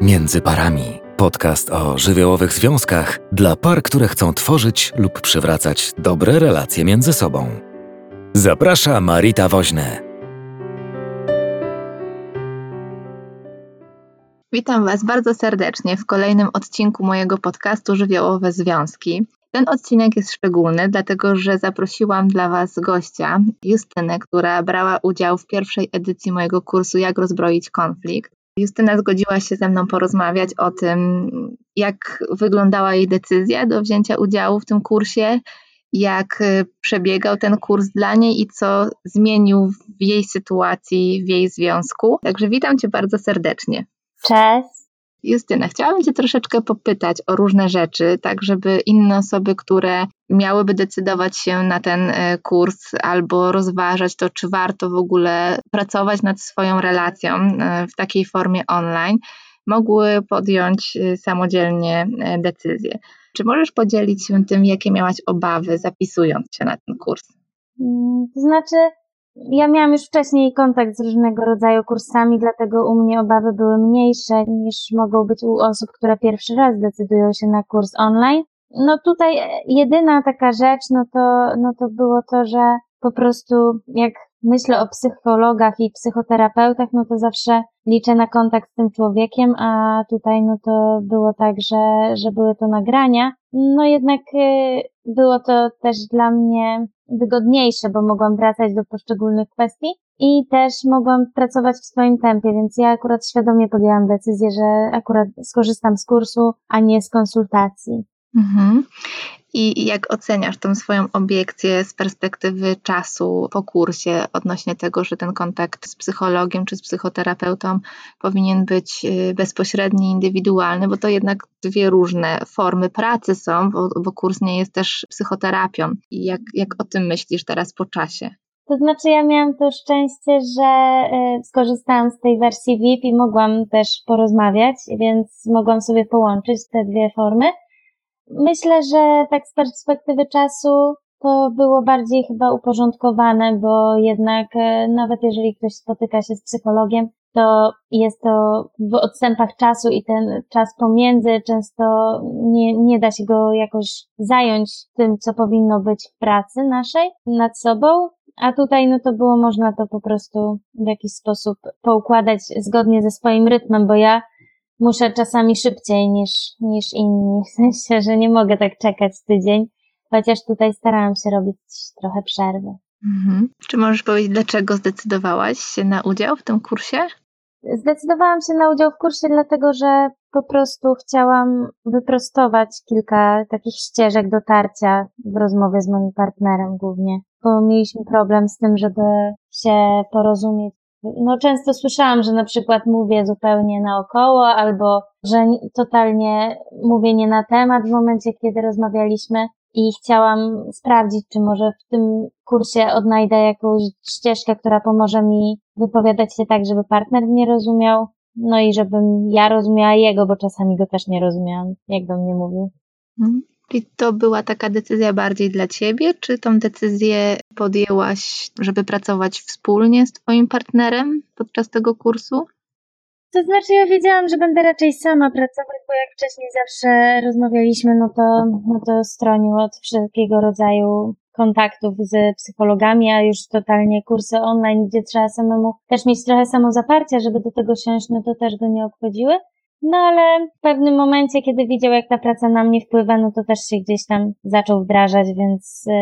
Między parami. Podcast o żywiołowych związkach dla par, które chcą tworzyć lub przywracać dobre relacje między sobą. Zaprasza Marita Woźne. Witam Was bardzo serdecznie w kolejnym odcinku mojego podcastu Żywiołowe Związki. Ten odcinek jest szczególny, dlatego że zaprosiłam dla Was gościa, Justynę, która brała udział w pierwszej edycji mojego kursu Jak rozbroić konflikt. Justyna zgodziła się ze mną porozmawiać o tym, jak wyglądała jej decyzja do wzięcia udziału w tym kursie, jak y, przebiegał ten kurs dla niej i co zmienił w jej sytuacji, w jej związku. Także witam Cię bardzo serdecznie. Cześć. Justyna, chciałabym Cię troszeczkę popytać o różne rzeczy, tak żeby inne osoby, które miałyby decydować się na ten e, kurs albo rozważać to, czy warto w ogóle pracować nad swoją relacją e, w takiej formie online, mogły podjąć e, samodzielnie decyzję. Czy możesz podzielić się tym, jakie miałaś obawy zapisując się na ten kurs? Mm, to znaczy, ja miałam już wcześniej kontakt z różnego rodzaju kursami, dlatego u mnie obawy były mniejsze niż mogą być u osób, które pierwszy raz decydują się na kurs online. No tutaj jedyna taka rzecz, no to, no to było to, że po prostu jak myślę o psychologach i psychoterapeutach, no to zawsze liczę na kontakt z tym człowiekiem, a tutaj no to było tak, że, że były to nagrania. No jednak y, było to też dla mnie wygodniejsze, bo mogłam wracać do poszczególnych kwestii i też mogłam pracować w swoim tempie, więc ja akurat świadomie podjęłam decyzję, że akurat skorzystam z kursu, a nie z konsultacji. Mhm. I jak oceniasz tą swoją obiekcję z perspektywy czasu po kursie odnośnie tego, że ten kontakt z psychologiem czy z psychoterapeutą powinien być y, bezpośredni, indywidualny, bo to jednak dwie różne formy pracy są, bo, bo kurs nie jest też psychoterapią. I jak, jak o tym myślisz teraz po czasie? To znaczy, ja miałam to szczęście, że y, skorzystałam z tej wersji VIP i mogłam też porozmawiać, więc mogłam sobie połączyć te dwie formy. Myślę, że tak z perspektywy czasu to było bardziej chyba uporządkowane, bo jednak e, nawet jeżeli ktoś spotyka się z psychologiem, to jest to w odstępach czasu i ten czas pomiędzy często nie, nie da się go jakoś zająć tym, co powinno być w pracy naszej nad sobą. A tutaj no to było można to po prostu w jakiś sposób poukładać zgodnie ze swoim rytmem, bo ja muszę czasami szybciej niż, niż inni, w sensie, że nie mogę tak czekać tydzień, chociaż tutaj starałam się robić trochę przerwy. Mhm. Czy możesz powiedzieć, dlaczego zdecydowałaś się na udział w tym kursie? Zdecydowałam się na udział w kursie, dlatego że po prostu chciałam wyprostować kilka takich ścieżek dotarcia w rozmowie z moim partnerem głównie, bo mieliśmy problem z tym, żeby się porozumieć no często słyszałam, że na przykład mówię zupełnie naokoło, albo że totalnie mówię nie na temat w momencie, kiedy rozmawialiśmy i chciałam sprawdzić, czy może w tym kursie odnajdę jakąś ścieżkę, która pomoże mi wypowiadać się tak, żeby partner mnie rozumiał, no i żebym ja rozumiała jego, bo czasami go też nie rozumiałam, jak do mnie mówił. Mhm. Czyli to była taka decyzja bardziej dla ciebie, czy tą decyzję podjęłaś, żeby pracować wspólnie z twoim partnerem podczas tego kursu? To znaczy, ja wiedziałam, że będę raczej sama pracować, bo jak wcześniej zawsze rozmawialiśmy, no to, no to stronił od wszelkiego rodzaju kontaktów z psychologami, a już totalnie kursy online, gdzie trzeba samemu też mieć trochę samozaparcia, żeby do tego siąść, no to też go nie obchodziły. No ale w pewnym momencie, kiedy widział, jak ta praca na mnie wpływa, no to też się gdzieś tam zaczął wdrażać, więc y,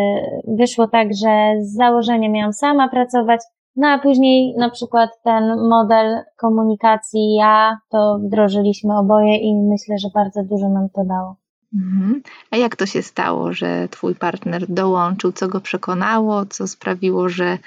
wyszło tak, że z założenia miałam sama pracować, no a później na przykład ten model komunikacji ja, to wdrożyliśmy oboje i myślę, że bardzo dużo nam to dało. Mhm. A jak to się stało, że twój partner dołączył? Co go przekonało? Co sprawiło, że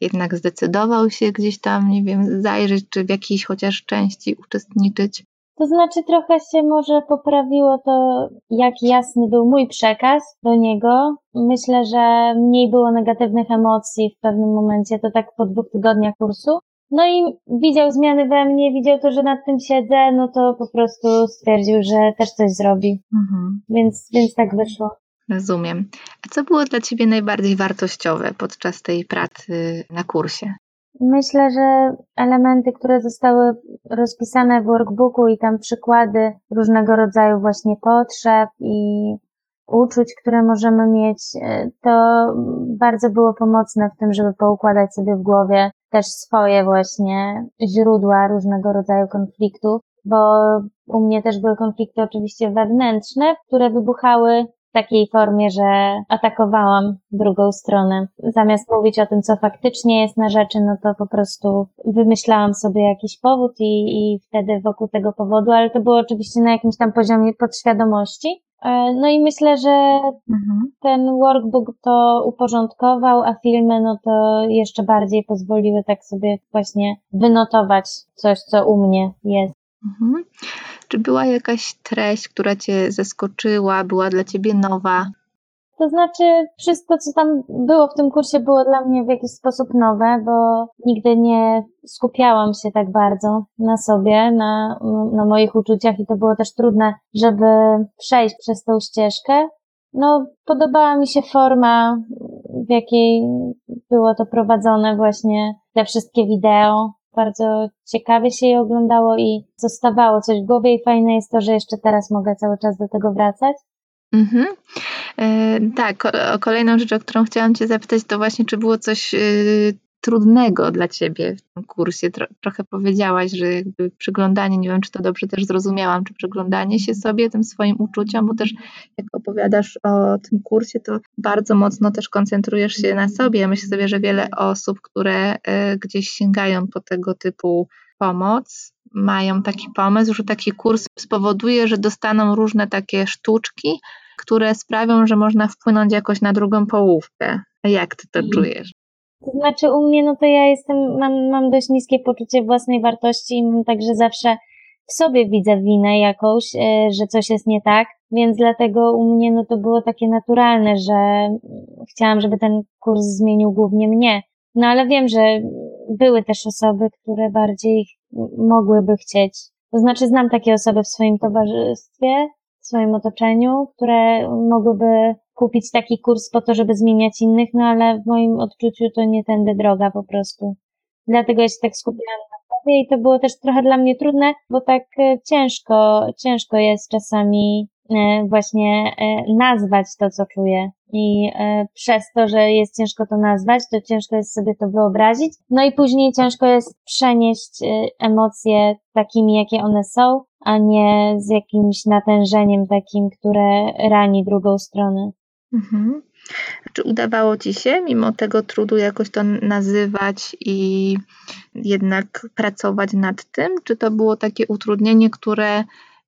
jednak zdecydował się gdzieś tam, nie wiem, zajrzeć, czy w jakiejś chociaż części uczestniczyć? To znaczy trochę się może poprawiło to, jak jasny był mój przekaz do niego. Myślę, że mniej było negatywnych emocji w pewnym momencie, to tak po dwóch tygodniach kursu. No i widział zmiany we mnie, widział to, że nad tym siedzę, no to po prostu stwierdził, że też coś zrobi. Mhm. Więc, więc tak wyszło. Rozumiem. A co było dla Ciebie najbardziej wartościowe podczas tej pracy na kursie? Myślę, że elementy, które zostały rozpisane w workbooku i tam przykłady różnego rodzaju właśnie potrzeb i uczuć, które możemy mieć, e, to bardzo było pomocne w tym, żeby poukładać sobie w głowie też swoje właśnie źródła różnego rodzaju konfliktów, bo u mnie też były konflikty oczywiście wewnętrzne, które wybuchały takiej formie, że atakowałam drugą stronę. Zamiast mówić o tym, co faktycznie jest na rzeczy, no to po prostu wymyślałam sobie jakiś powód i, i wtedy wokół tego powodu, ale to było oczywiście na jakimś tam poziomie podświadomości. E, no i myślę, że mhm. ten workbook to uporządkował, a filmy no to jeszcze bardziej pozwoliły tak sobie właśnie wynotować coś, co u mnie jest. Mhm. Czy była jakaś treść, która Cię zaskoczyła, była dla Ciebie nowa? To znaczy, wszystko, co tam było w tym kursie, było dla mnie w jakiś sposób nowe, bo nigdy nie skupiałam się tak bardzo na sobie, na, na moich uczuciach i to było też trudne, żeby przejść przez tą ścieżkę. No, podobała mi się forma, w jakiej było to prowadzone, właśnie te wszystkie wideo. Bardzo ciekawie się je oglądało i zostawało coś w głowie i fajne jest to, że jeszcze teraz mogę cały czas do tego wracać. Mhm. E, tak, kolejną rzecz, o którą chciałam Cię zapytać, to właśnie, czy było coś e, trudnego dla Ciebie w tym kursie? trochę powiedziałaś, że jakby przyglądanie, nie wiem, czy to dobrze też zrozumiałam, czy przyglądanie się sobie, tym swoim uczuciom, bo też jak opowiadasz o tym kursie, to bardzo mocno też koncentrujesz się na sobie. Ja myślę sobie, że wiele osób, które e, gdzieś sięgają po tego typu pomoc, mają taki pomysł, że taki kurs spowoduje, że dostaną różne takie sztuczki, które sprawią, że można wpłynąć jakoś na drugą połówkę. Jak ty to mhm. czujesz? To znaczy u mnie, no to ja jestem, mam, mam dość niskie poczucie własnej wartości i mam także zawsze w sobie widzę winę jakąś, e, że coś jest nie tak, więc dlatego u mnie no to było takie naturalne, że chciałam, żeby ten kurs zmienił głównie mnie. No ale wiem, że były też osoby, które bardziej mogłyby chcieć. To znaczy znam takie osoby w swoim towarzystwie, w swoim otoczeniu, które mogłyby kupić taki kurs po to, żeby zmieniać innych, no ale w moim odczuciu to nie tędy droga po prostu. Dlatego ja się tak skupiłam na sobie i to było też trochę dla mnie trudne, bo tak e, ciężko, ciężko jest czasami e, właśnie e, nazwać to, co czuję. I przez to, że jest ciężko to nazwać, to ciężko jest sobie to wyobrazić. No i później ciężko jest przenieść emocje takimi, jakie one są, a nie z jakimś natężeniem takim, które rani drugą stronę. Mhm. Czy udawało ci się mimo tego trudu jakoś to nazywać i jednak pracować nad tym? Czy to było takie utrudnienie, które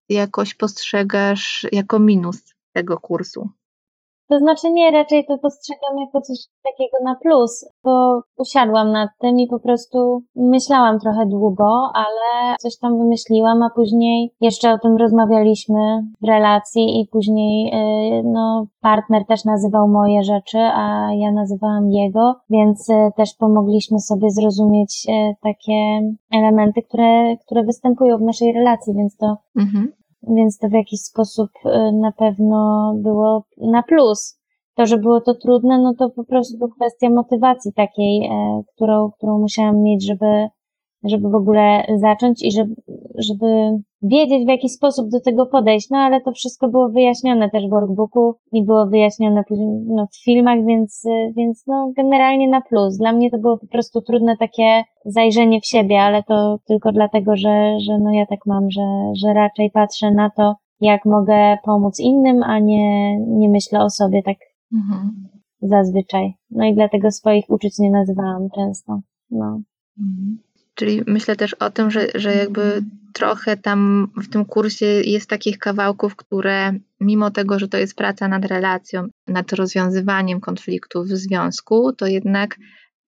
jakoś postrzegasz jako minus tego kursu? To znaczy nie, raczej to postrzegam jako coś takiego na plus, bo usiadłam nad tym i po prostu myślałam trochę długo, ale coś tam wymyśliłam, a później jeszcze o tym rozmawialiśmy w relacji i później yy, no, partner też nazywał moje rzeczy, a ja nazywałam jego, więc yy, też pomogliśmy sobie zrozumieć yy, takie elementy, które, które występują w naszej relacji, więc to mhm więc to w jakiś sposób y, na pewno było na plus. To, że było to trudne, no to po prostu kwestia motywacji takiej, e, którą, którą musiałam mieć, żeby, żeby w ogóle zacząć i żeby, żeby wiedzieć, w jaki sposób do tego podejść. No ale to wszystko było wyjaśnione też w workbooku i było wyjaśnione no, w filmach, więc, więc no, generalnie na plus. Dla mnie to było po prostu trudne takie zajrzenie w siebie, ale to tylko dlatego, że, że no ja tak mam, że, że raczej patrzę na to, jak mogę pomóc innym, a nie, nie myślę o sobie tak mhm. zazwyczaj. No i dlatego swoich uczuć nie nazywałam często. No. Mhm. Czyli myślę też o tym, że, że jakby trochę tam w tym kursie jest takich kawałków, które mimo tego, że to jest praca nad relacją, nad rozwiązywaniem konfliktów w związku, to jednak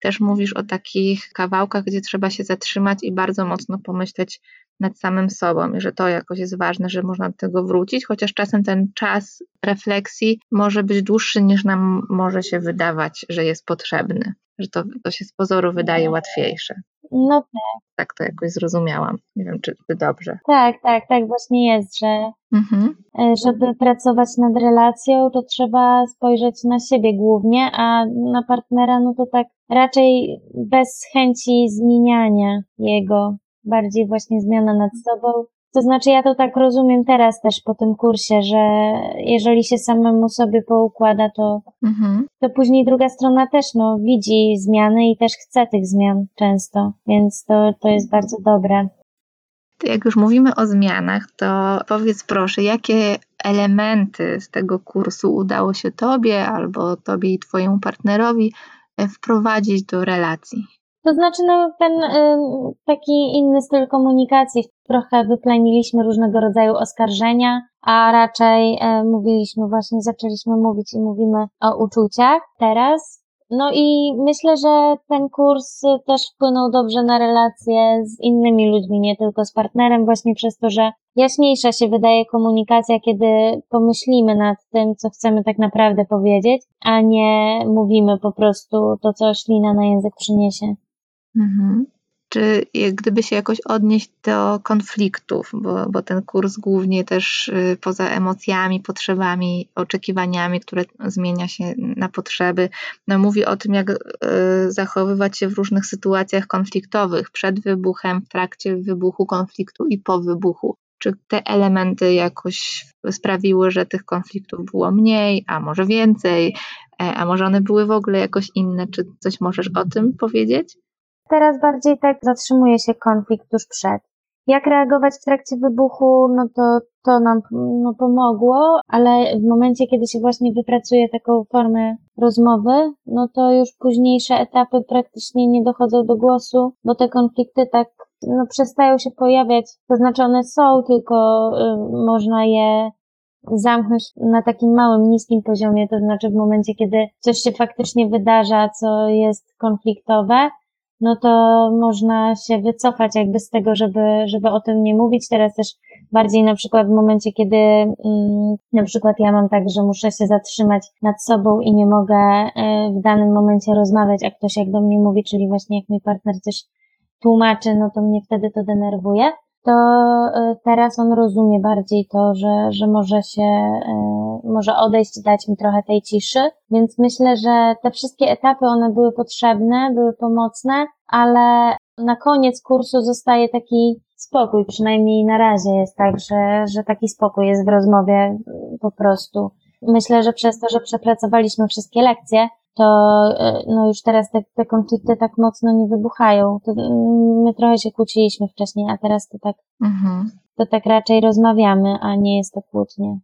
też mówisz o takich kawałkach, gdzie trzeba się zatrzymać i bardzo mocno pomyśleć nad samym sobą i że to jakoś jest ważne, że można do tego wrócić, chociaż czasem ten czas refleksji może być dłuższy niż nam może się wydawać, że jest potrzebny, że to, to się z pozoru wydaje łatwiejsze. No tak. Tak to jakoś zrozumiałam. Nie wiem, czy, czy dobrze. Tak, tak, tak właśnie jest, że mhm. E, żeby pracować nad relacją, to trzeba spojrzeć na siebie głównie, a na partnera, no to tak raczej bez chęci zmieniania jego, bardziej właśnie zmiana nad sobą. To znaczy, ja to tak rozumiem teraz też po tym kursie, że jeżeli się samemu sobie poukłada, to, mhm. to później druga strona też no, widzi zmiany i też chce tych zmian często, więc to, to jest bardzo dobre. Jak już mówimy o zmianach, to powiedz proszę, jakie elementy z tego kursu udało się Tobie albo Tobie i Twojemu partnerowi e, wprowadzić do relacji? To znaczy, no, ten y, taki inny styl komunikacji, trochę wypleniliśmy różnego rodzaju oskarżenia, a raczej y, mówiliśmy właśnie, zaczęliśmy mówić i mówimy o uczuciach teraz, no i myślę, że ten kurs też wpłynął dobrze na relacje z innymi ludźmi, nie tylko z partnerem, właśnie przez to, że jaśniejsza się wydaje komunikacja, kiedy pomyślimy nad tym, co chcemy tak naprawdę powiedzieć, a nie mówimy po prostu to, co ślina na język przyniesie. Mhm czy gdyby się jakoś odnieść do konfliktów, bo, bo ten kurs głównie też y, poza emocjami, potrzebami, oczekiwaniami, które zmienia się na potrzeby, no mówi o tym, jak y, zachowywać się w różnych sytuacjach konfliktowych, przed wybuchem, w trakcie wybuchu konfliktu i po wybuchu. Czy te elementy jakoś sprawiły, że tych konfliktów było mniej, a może więcej, e, a może one były w ogóle jakoś inne? Czy coś możesz o tym powiedzieć? Teraz bardziej tak zatrzymuje się konflikt tuż przed. Jak reagować w trakcie wybuchu, no to to nam no, pomogło, ale w momencie, kiedy się właśnie wypracuje taką formę rozmowy, no to już późniejsze etapy praktycznie nie dochodzą do głosu, bo te konflikty tak no, przestają się pojawiać. To znaczy one są, tylko y, można je zamknąć na takim małym, niskim poziomie, to znaczy w momencie, kiedy coś się faktycznie wydarza, co jest konfliktowe, no to można się wycofać jakby z tego, żeby, żeby o tym nie mówić. Teraz też bardziej na przykład w momencie, kiedy mm, na przykład ja mam tak, że muszę się zatrzymać nad sobą i nie mogę e, w danym momencie rozmawiać, a ktoś jak do mnie mówi, czyli właśnie jak mój partner coś tłumaczy, no to mnie wtedy to denerwuje to e, teraz on rozumie bardziej to, że, że może się, e, może odejść i dać mi trochę tej ciszy. Więc myślę, że te wszystkie etapy, one były potrzebne, były pomocne, ale na koniec kursu zostaje taki spokój, przynajmniej na razie jest tak, że, że taki spokój jest w rozmowie po prostu. Myślę, że przez to, że przepracowaliśmy wszystkie lekcje, to e, no już teraz te, te konflikty tak mocno nie wybuchają. To, mm, my trochę się kłóciliśmy wcześniej, a teraz to tak, mhm. to tak raczej rozmawiamy, a nie jest to kłótnie.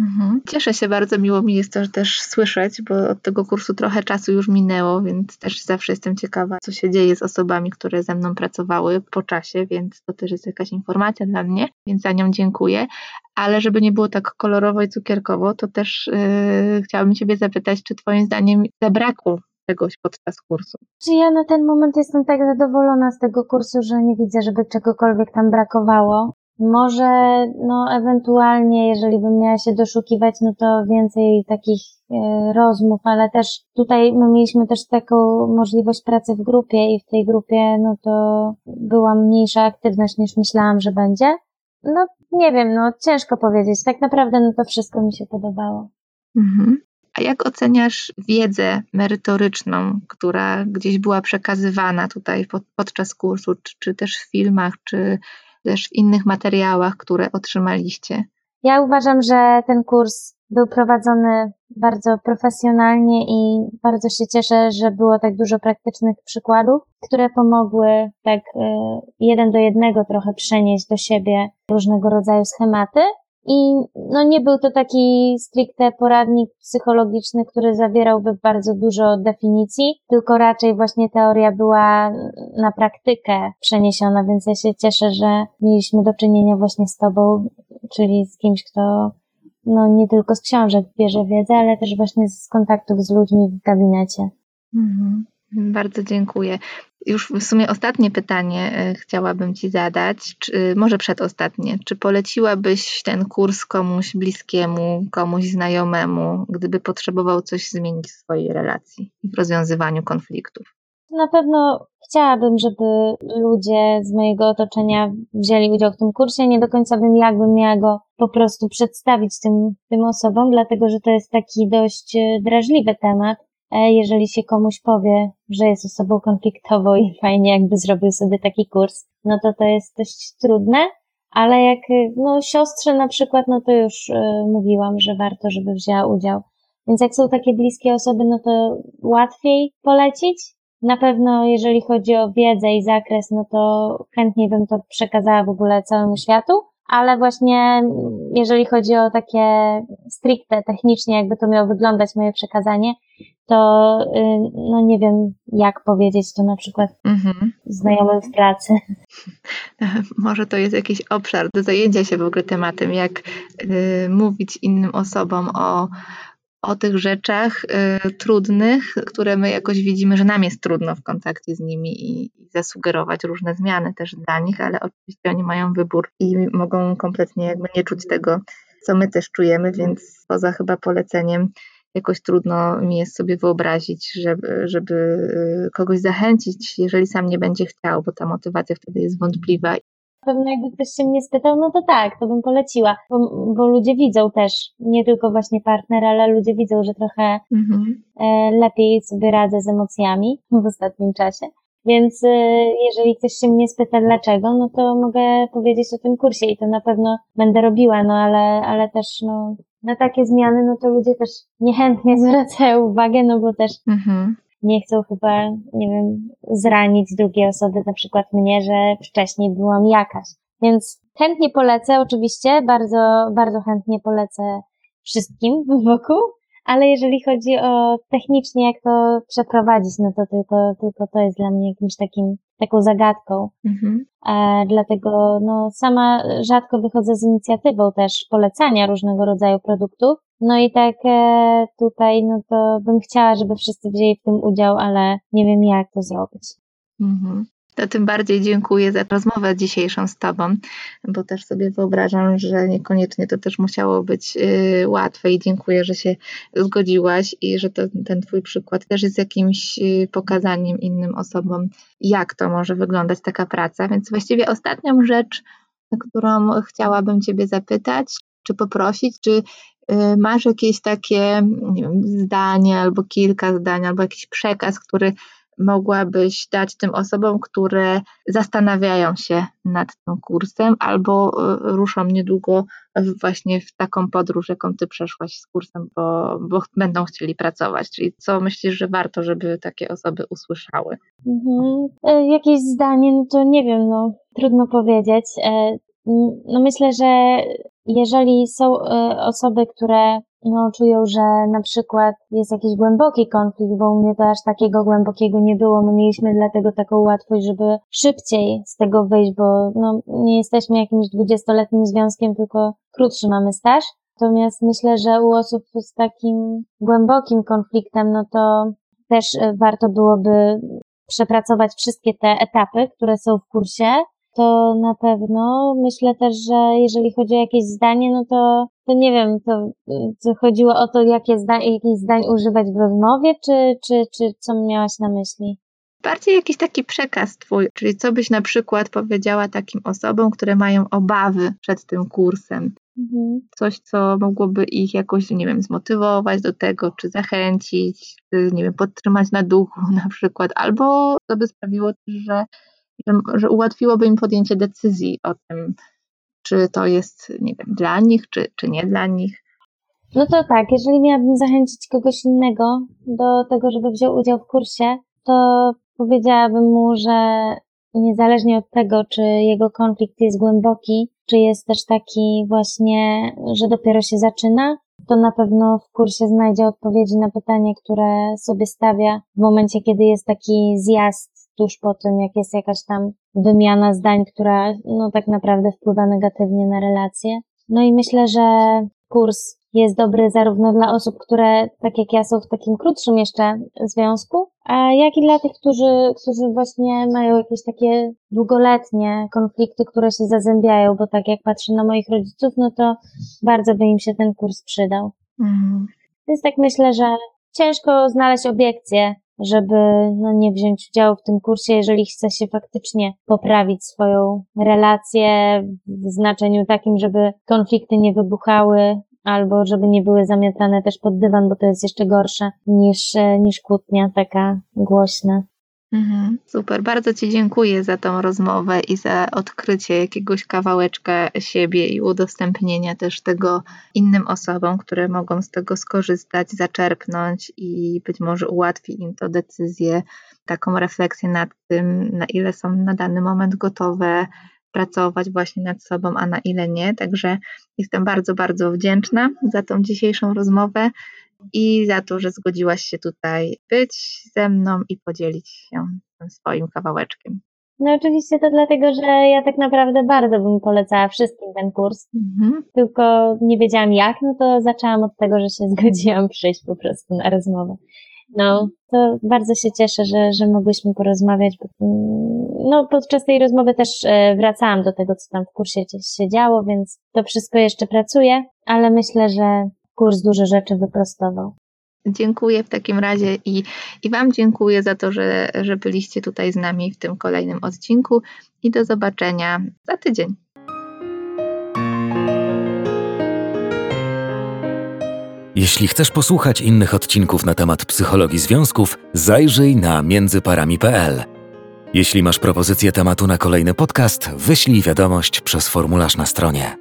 Mhm. Cieszę się bardzo, miło mi jest to też słyszeć, bo od tego kursu trochę czasu już minęło, więc też zawsze jestem ciekawa, co się dzieje z osobami, które ze mną pracowały po czasie, więc to też jest jakaś informacja dla mnie, więc za nią dziękuję. Ale żeby nie było tak kolorowo i cukierkowo, to też yy, chciałabym Ciebie zapytać, czy Twoim zdaniem zabrakło czegoś podczas kursu? Czy ja na ten moment jestem tak zadowolona z tego kursu, że nie widzę, żeby czegokolwiek tam brakowało. Może, no, ewentualnie, jeżeli bym miała się doszukiwać, no to więcej takich e, rozmów, ale też tutaj my mieliśmy też taką możliwość pracy w grupie i w tej grupie, no to była mniejsza aktywność niż myślałam, że będzie. No, nie wiem, no, ciężko powiedzieć. Tak naprawdę, no to wszystko mi się podobało. Mhm. A jak oceniasz wiedzę merytoryczną, która gdzieś była przekazywana tutaj pod, podczas kursu, czy, czy też w filmach, czy też w innych materiałach, które otrzymaliście? Ja uważam, że ten kurs był prowadzony bardzo profesjonalnie i bardzo się cieszę, że było tak dużo praktycznych przykładów, które pomogły tak e, jeden do jednego trochę przenieść do siebie różnego rodzaju schematy i no nie był to taki stricte poradnik psychologiczny, który zawierałby bardzo dużo definicji, tylko raczej właśnie teoria była na praktykę przeniesiona, więc ja się cieszę, że mieliśmy do czynienia właśnie z Tobą, czyli z kimś, kto no nie tylko z książek bierze wiedzę, ale też właśnie z kontaktów z ludźmi w gabinecie. Mhm. Bardzo dziękuję. Już w sumie ostatnie pytanie e, chciałabym Ci zadać, czy, może przedostatnie. Czy poleciłabyś ten kurs komuś bliskiemu, komuś znajomemu, gdyby potrzebował coś zmienić w swojej relacji i w rozwiązywaniu konfliktów? Na pewno chciałabym, żeby ludzie z mojego otoczenia wzięli udział w tym kursie. Nie do końca wiem, jakbym miała go po prostu przedstawić tym, tym osobom, dlatego że to jest taki dość e, drażliwy temat e, jeżeli się komuś powie, że jest osobą konfliktową i fajnie jakby zrobił sobie taki kurs, no to to jest dość trudne, ale jak no, siostrze na przykład, no to już y, mówiłam, że warto, żeby wzięła udział. Więc jak są takie bliskie osoby, no to łatwiej polecić. Na pewno, jeżeli chodzi o wiedzę i zakres, no to chętniej bym to przekazała w ogóle całemu światu ale właśnie jeżeli chodzi o takie stricte technicznie, jakby to miało wyglądać moje przekazanie, to y, no nie wiem, jak powiedzieć to na przykład mhm. znajomym w pracy. Może to jest jakiś obszar do zajęcia się w ogóle tematem, jak y, mówić innym osobom o, o tych rzeczach y, trudnych, które my jakoś widzimy, że nam jest trudno w kontakcie z nimi i, i, zasugerować różne zmiany też dla nich, ale oczywiście oni mają wybór i mogą kompletnie jakby nie czuć tego, co my też czujemy, więc poza chyba poleceniem jakoś trudno mi jest sobie wyobrazić, żeby, żeby y, kogoś zachęcić, jeżeli sam nie będzie chciał, bo ta motywacja wtedy jest wątpliwa pewno jakby ktoś się mnie spytał, no to tak, to bym poleciła, bo, bo ludzie widzą też, nie tylko właśnie partner, ale ludzie widzą, że trochę mhm. e, lepiej sobie radzę z emocjami w ostatnim czasie. Więc e, jeżeli ktoś się mnie spyta dlaczego, no to mogę powiedzieć o tym kursie i to na pewno będę robiła, no ale, ale też no, na takie zmiany, no to ludzie też niechętnie zwracają uwagę, no bo też mhm nie chcą chyba, nie wiem, zranić drugiej osoby, na przykład mnie, że wcześniej byłam jakaś. Więc chętnie polecę, oczywiście, bardzo, bardzo chętnie polecę wszystkim wokół, ale jeżeli chodzi o technicznie, jak to przeprowadzić, no to tylko, tylko to jest dla mnie jakimś takim, taką zagadką. Mhm. E, dlatego, no, sama rzadko wychodzę z inicjatywą też polecania różnego rodzaju produktów, no i tak e, tutaj, no to bym chciała, żeby wszyscy wzięli w tym udział, ale nie wiem jak to zrobić. Mhm. To tym bardziej dziękuję za rozmowę dzisiejszą z Tobą, bo też sobie wyobrażam, że niekoniecznie to też musiało być y, łatwe i dziękuję, że się zgodziłaś i że to, ten Twój przykład też jest jakimś y, pokazaniem innym osobom, jak to może wyglądać taka praca. Więc właściwie ostatnią rzecz, którą chciałabym Ciebie zapytać, czy poprosić, czy Y, masz jakieś takie wiem, zdanie albo kilka zdań, albo jakiś przekaz, który mogłabyś dać tym osobom, które zastanawiają się nad tym kursem albo y, ruszą niedługo właśnie w taką podróż, jaką ty przeszłaś z kursem, bo, bo będą chcieli pracować. Czyli co myślisz, że warto, żeby takie osoby usłyszały? Mhm. E, jakieś zdanie, no to nie wiem, no trudno powiedzieć. E, no myślę, że jeżeli są e, osoby, które no, czują, że na przykład jest jakiś głęboki konflikt, bo u mnie to aż takiego głębokiego nie było, my mieliśmy dlatego taką łatwość, żeby szybciej z tego wyjść, bo no, nie jesteśmy jakimś dwudziestoletnim związkiem, tylko krótszy mamy staż. Natomiast myślę, że u osób z takim głębokim konfliktem, no to też e, warto byłoby przepracować wszystkie te etapy, które są w kursie, to na pewno. Myślę też, że jeżeli chodzi o jakieś zdanie, no to, to nie wiem, to, to chodziło o to, jakie zda, jakich zdań używać w rozmowie, czy, czy, czy co miałaś na myśli? Bardziej jakiś taki przekaz twój, czyli co byś na przykład powiedziała takim osobom, które mają obawy przed tym kursem. Mhm. Coś, co mogłoby ich jakoś, nie wiem, zmotywować do tego, czy zachęcić, czy, nie wiem, podtrzymać na duchu na przykład, albo to by sprawiło że że, że ułatwiłoby im podjęcie decyzji o tym, czy to jest, nie wiem, dla nich, czy, czy nie dla nich. No to tak, jeżeli miałabym zachęcić kogoś innego do tego, żeby wziął udział w kursie, to powiedziałabym mu, że niezależnie od tego, czy jego konflikt jest głęboki, czy jest też taki właśnie, że dopiero się zaczyna, to na pewno w kursie znajdzie odpowiedzi na pytanie, które sobie stawia w momencie, kiedy jest taki zjazd tuż po tym, jak jest jakaś tam wymiana zdań, która no tak naprawdę wpływa negatywnie na relacje. No i myślę, że kurs jest dobry zarówno dla osób, które tak jak ja są w takim krótszym jeszcze związku, jak i dla tych, którzy, którzy właśnie mają jakieś takie długoletnie konflikty, które się zazębiają, bo tak jak patrzę na moich rodziców, no to bardzo by im się ten kurs przydał. Mhm. Więc tak myślę, że ciężko znaleźć obiekcje żeby no, nie wziąć udziału w tym kursie, jeżeli chce się faktycznie poprawić swoją relację w znaczeniu takim, żeby konflikty nie wybuchały albo żeby nie były zamiatane też pod dywan, bo to jest jeszcze gorsze niż, e, niż kłótnia taka głośna. Mhm, super, bardzo Ci dziękuję za tą rozmowę i za odkrycie jakiegoś kawałeczka siebie i udostępnienie też tego innym osobom, które mogą z tego skorzystać, zaczerpnąć i być może ułatwi im to decyzję, taką refleksję nad tym, na ile są na dany moment gotowe pracować właśnie nad sobą, a na ile nie. Także jestem bardzo, bardzo wdzięczna za tą dzisiejszą rozmowę i za to, że zgodziłaś się tutaj być ze mną i podzielić się tym swoim kawałeczkiem. No oczywiście to dlatego, że ja tak naprawdę bardzo bym polecała wszystkim ten kurs, mhm. tylko nie wiedziałam jak, no to zaczęłam od tego, że się zgodziłam przyjść po prostu na rozmowę. No, to bardzo się cieszę, że, że mogłyśmy porozmawiać. Bo, no, podczas tej rozmowy też e, wracałam do tego, co tam w kursie się działo, więc to wszystko jeszcze pracuje, ale myślę, że kurs dużo rzeczy wyprostował. Dziękuję w takim razie i, i Wam dziękuję za to, że, że byliście tutaj z nami w tym kolejnym odcinku i do zobaczenia za tydzień. Jeśli chcesz posłuchać innych odcinków na temat psychologii związków, zajrzyj na międzyparami.pl. Jeśli masz propozycję tematu na kolejny podcast, wyślij wiadomość przez formularz na stronie.